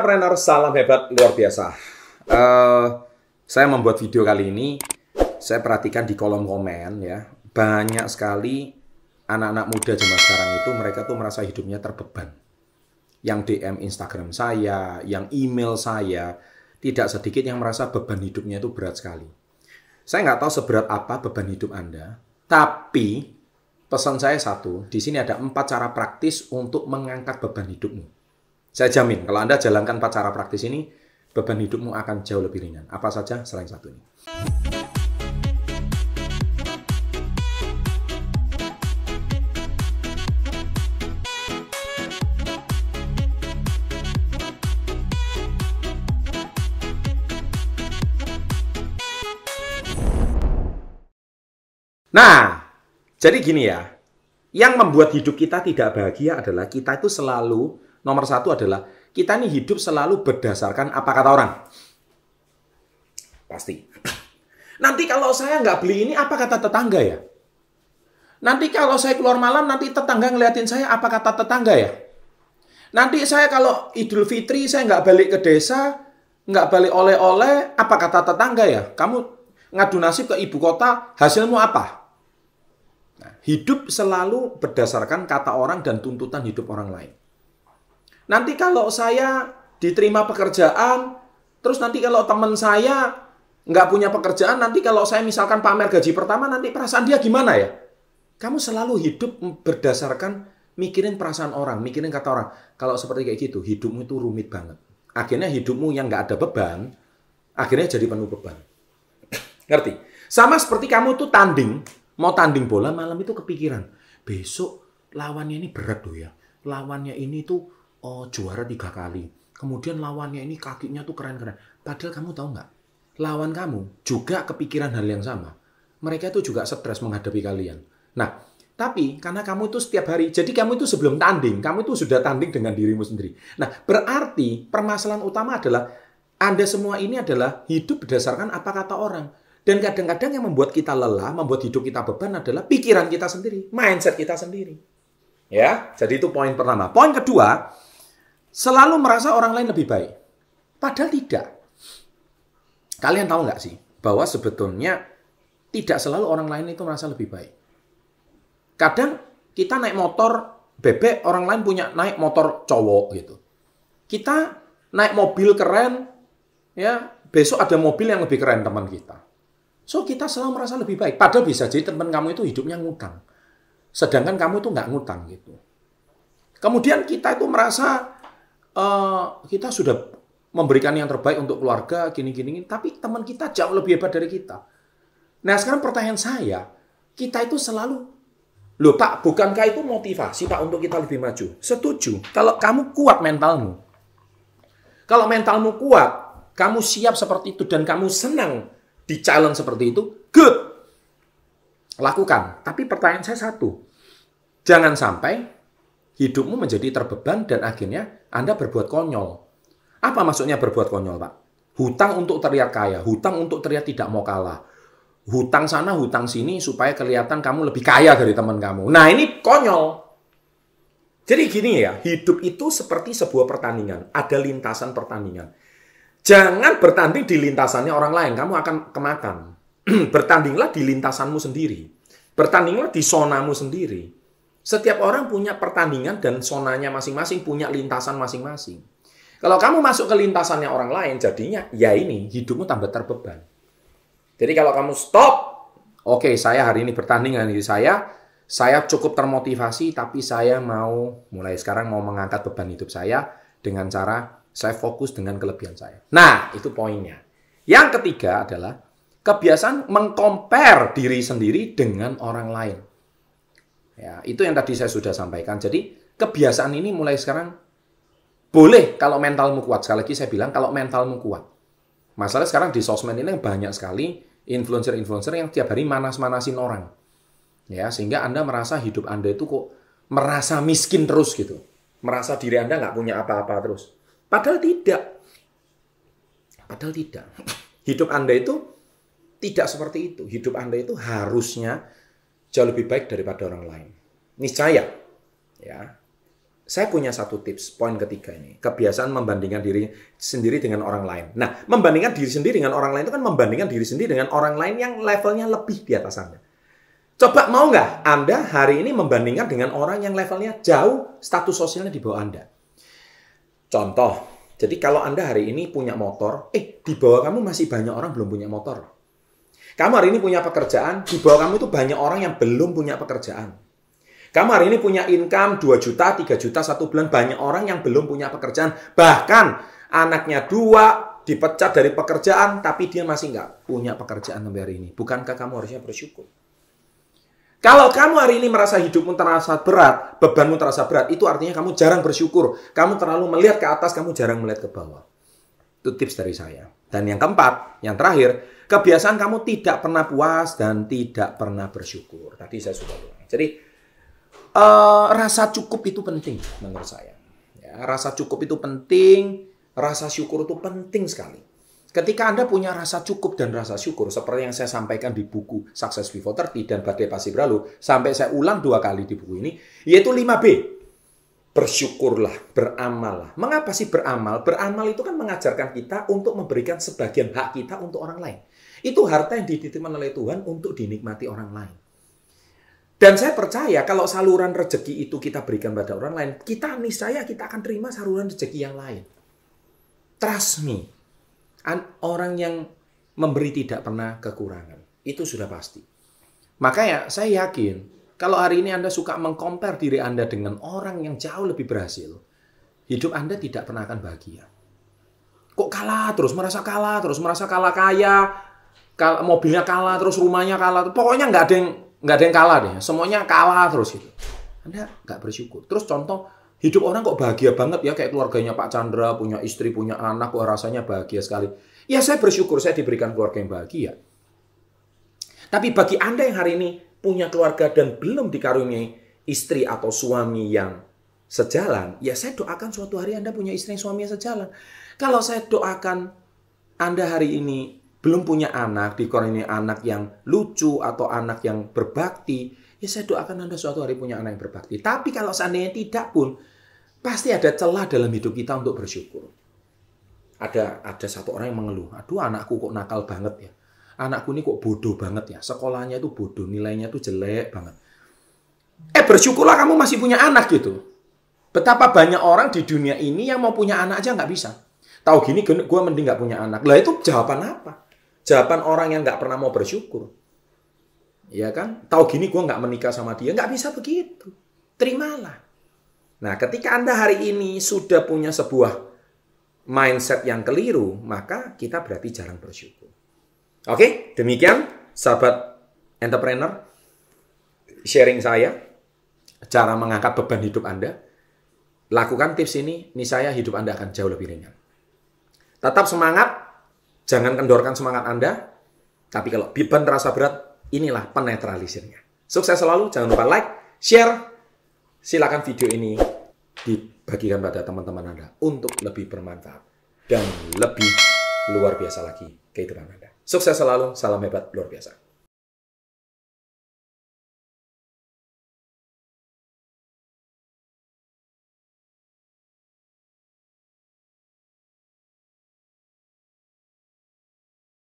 entrepreneur, salam hebat luar biasa. Uh, saya membuat video kali ini, saya perhatikan di kolom komen ya, banyak sekali anak-anak muda zaman sekarang itu mereka tuh merasa hidupnya terbeban. Yang DM Instagram saya, yang email saya, tidak sedikit yang merasa beban hidupnya itu berat sekali. Saya nggak tahu seberat apa beban hidup Anda, tapi pesan saya satu, di sini ada empat cara praktis untuk mengangkat beban hidupmu. Saya jamin kalau Anda jalankan empat cara praktis ini, beban hidupmu akan jauh lebih ringan. Apa saja selain satu ini. Nah, jadi gini ya, yang membuat hidup kita tidak bahagia adalah kita itu selalu Nomor satu adalah kita ini hidup selalu berdasarkan apa kata orang. Pasti. Nanti kalau saya nggak beli ini, apa kata tetangga ya? Nanti kalau saya keluar malam, nanti tetangga ngeliatin saya, apa kata tetangga ya? Nanti saya kalau Idul Fitri, saya nggak balik ke desa, nggak balik oleh-oleh, apa kata tetangga ya? Kamu ngadu nasib ke ibu kota, hasilmu apa? Nah, hidup selalu berdasarkan kata orang dan tuntutan hidup orang lain. Nanti kalau saya diterima pekerjaan, terus nanti kalau teman saya nggak punya pekerjaan, nanti kalau saya misalkan pamer gaji pertama, nanti perasaan dia gimana ya? Kamu selalu hidup berdasarkan mikirin perasaan orang, mikirin kata orang. Kalau seperti kayak gitu, hidupmu itu rumit banget. Akhirnya hidupmu yang nggak ada beban, akhirnya jadi penuh beban. Ngerti? Sama seperti kamu tuh tanding, mau tanding bola malam itu kepikiran. Besok lawannya ini berat tuh ya. Lawannya ini tuh oh juara tiga kali. Kemudian lawannya ini kakinya tuh keren-keren. Padahal kamu tahu nggak? Lawan kamu juga kepikiran hal yang sama. Mereka itu juga stres menghadapi kalian. Nah, tapi karena kamu itu setiap hari, jadi kamu itu sebelum tanding, kamu itu sudah tanding dengan dirimu sendiri. Nah, berarti permasalahan utama adalah Anda semua ini adalah hidup berdasarkan apa kata orang. Dan kadang-kadang yang membuat kita lelah, membuat hidup kita beban adalah pikiran kita sendiri, mindset kita sendiri. Ya, jadi itu poin pertama. Poin kedua, selalu merasa orang lain lebih baik. Padahal tidak. Kalian tahu nggak sih bahwa sebetulnya tidak selalu orang lain itu merasa lebih baik. Kadang kita naik motor bebek, orang lain punya naik motor cowok gitu. Kita naik mobil keren, ya besok ada mobil yang lebih keren teman kita. So kita selalu merasa lebih baik. Padahal bisa jadi teman kamu itu hidupnya ngutang. Sedangkan kamu itu nggak ngutang gitu. Kemudian kita itu merasa uh, kita sudah memberikan yang terbaik untuk keluarga, gini-gini, tapi teman kita jauh lebih hebat dari kita. Nah sekarang pertanyaan saya, kita itu selalu, loh Pak, bukankah itu motivasi Pak untuk kita lebih maju? Setuju, kalau kamu kuat mentalmu. Kalau mentalmu kuat, kamu siap seperti itu dan kamu senang di challenge seperti itu, good. Lakukan. Tapi pertanyaan saya satu, jangan sampai hidupmu menjadi terbeban dan akhirnya Anda berbuat konyol. Apa maksudnya berbuat konyol, Pak? Hutang untuk terlihat kaya, hutang untuk terlihat tidak mau kalah. Hutang sana, hutang sini supaya kelihatan kamu lebih kaya dari teman kamu. Nah, ini konyol. Jadi gini ya, hidup itu seperti sebuah pertandingan, ada lintasan pertandingan. Jangan bertanding di lintasannya orang lain, kamu akan kemakan. Bertandinglah di lintasanmu sendiri. Bertandinglah di zonamu sendiri. Setiap orang punya pertandingan dan zonanya masing-masing, punya lintasan masing-masing. Kalau kamu masuk ke lintasannya orang lain, jadinya ya ini, hidupmu tambah terbeban. Jadi kalau kamu stop, oke okay, saya hari ini bertanding dengan diri saya, saya cukup termotivasi, tapi saya mau mulai sekarang mau mengangkat beban hidup saya dengan cara saya fokus dengan kelebihan saya. Nah, itu poinnya. Yang ketiga adalah kebiasaan mengcompare diri sendiri dengan orang lain. Ya, itu yang tadi saya sudah sampaikan. Jadi kebiasaan ini mulai sekarang boleh kalau mentalmu kuat. Sekali lagi saya bilang kalau mentalmu kuat. Masalah sekarang di sosmed ini banyak sekali influencer-influencer yang tiap hari manas-manasin orang. Ya, sehingga Anda merasa hidup Anda itu kok merasa miskin terus gitu. Merasa diri Anda nggak punya apa-apa terus. Padahal tidak. Padahal tidak. Hidup Anda itu tidak seperti itu. Hidup Anda itu harusnya jauh lebih baik daripada orang lain. Niscaya, ya. saya punya satu tips, poin ketiga ini. Kebiasaan membandingkan diri sendiri dengan orang lain. Nah, membandingkan diri sendiri dengan orang lain itu kan membandingkan diri sendiri dengan orang lain yang levelnya lebih di atas Anda. Coba mau nggak Anda hari ini membandingkan dengan orang yang levelnya jauh, status sosialnya di bawah Anda. Contoh, jadi kalau Anda hari ini punya motor, eh di bawah kamu masih banyak orang belum punya motor. Kamu hari ini punya pekerjaan, di bawah kamu itu banyak orang yang belum punya pekerjaan. Kamu hari ini punya income 2 juta, 3 juta satu bulan. Banyak orang yang belum punya pekerjaan. Bahkan anaknya dua, dipecat dari pekerjaan, tapi dia masih nggak punya pekerjaan sampai hari ini. Bukankah kamu harusnya bersyukur? Kalau kamu hari ini merasa hidupmu terasa berat, bebanmu terasa berat, itu artinya kamu jarang bersyukur. Kamu terlalu melihat ke atas, kamu jarang melihat ke bawah. Itu tips dari saya. Dan yang keempat, yang terakhir, kebiasaan kamu tidak pernah puas dan tidak pernah bersyukur. Tadi saya sudah bilang. Jadi, uh, rasa cukup itu penting menurut saya. Ya, rasa cukup itu penting, rasa syukur itu penting sekali. Ketika Anda punya rasa cukup dan rasa syukur, seperti yang saya sampaikan di buku Success Before 30 dan Badai Pasti Berlalu, sampai saya ulang dua kali di buku ini, yaitu 5B. Bersyukurlah, beramallah. Mengapa sih beramal? Beramal itu kan mengajarkan kita untuk memberikan sebagian hak kita untuk orang lain. Itu harta yang dititipkan oleh Tuhan untuk dinikmati orang lain. Dan saya percaya kalau saluran rezeki itu kita berikan pada orang lain, kita niscaya kita akan terima saluran rezeki yang lain. Trust me. Orang yang memberi tidak pernah kekurangan. Itu sudah pasti. Makanya saya yakin kalau hari ini Anda suka mengkompar diri Anda dengan orang yang jauh lebih berhasil, hidup Anda tidak pernah akan bahagia. Kok kalah terus, merasa kalah terus, merasa kalah kaya, mobilnya kalah terus, rumahnya kalah. Pokoknya nggak ada yang nggak ada yang kalah deh. Semuanya kalah terus gitu. Anda nggak bersyukur. Terus contoh hidup orang kok bahagia banget ya kayak keluarganya Pak Chandra punya istri punya anak kok rasanya bahagia sekali. Ya saya bersyukur saya diberikan keluarga yang bahagia. Tapi bagi Anda yang hari ini punya keluarga dan belum dikaruniai istri atau suami yang sejalan, ya saya doakan suatu hari Anda punya istri yang suami yang sejalan. Kalau saya doakan Anda hari ini belum punya anak, dikaruniai anak yang lucu atau anak yang berbakti, ya saya doakan Anda suatu hari punya anak yang berbakti. Tapi kalau seandainya tidak pun, pasti ada celah dalam hidup kita untuk bersyukur. Ada ada satu orang yang mengeluh, aduh anakku kok nakal banget ya. Anakku ini kok bodoh banget ya. Sekolahnya itu bodoh, nilainya itu jelek banget. Eh bersyukurlah kamu masih punya anak gitu. Betapa banyak orang di dunia ini yang mau punya anak aja nggak bisa. Tahu gini, gue mending nggak punya anak. Lah itu jawaban apa? Jawaban orang yang nggak pernah mau bersyukur. Ya kan? Tahu gini gue nggak menikah sama dia. Nggak bisa begitu. Terimalah. Nah ketika Anda hari ini sudah punya sebuah mindset yang keliru, maka kita berarti jarang bersyukur. Oke, demikian sahabat entrepreneur sharing saya cara mengangkat beban hidup Anda. Lakukan tips ini, nih saya hidup Anda akan jauh lebih ringan. Tetap semangat, Jangan kendorkan semangat Anda. Tapi kalau beban terasa berat, inilah penetralisirnya. Sukses selalu, jangan lupa like, share. Silakan video ini dibagikan pada teman-teman Anda untuk lebih bermanfaat dan lebih luar biasa lagi kehidupan Anda. Sukses selalu, salam hebat luar biasa.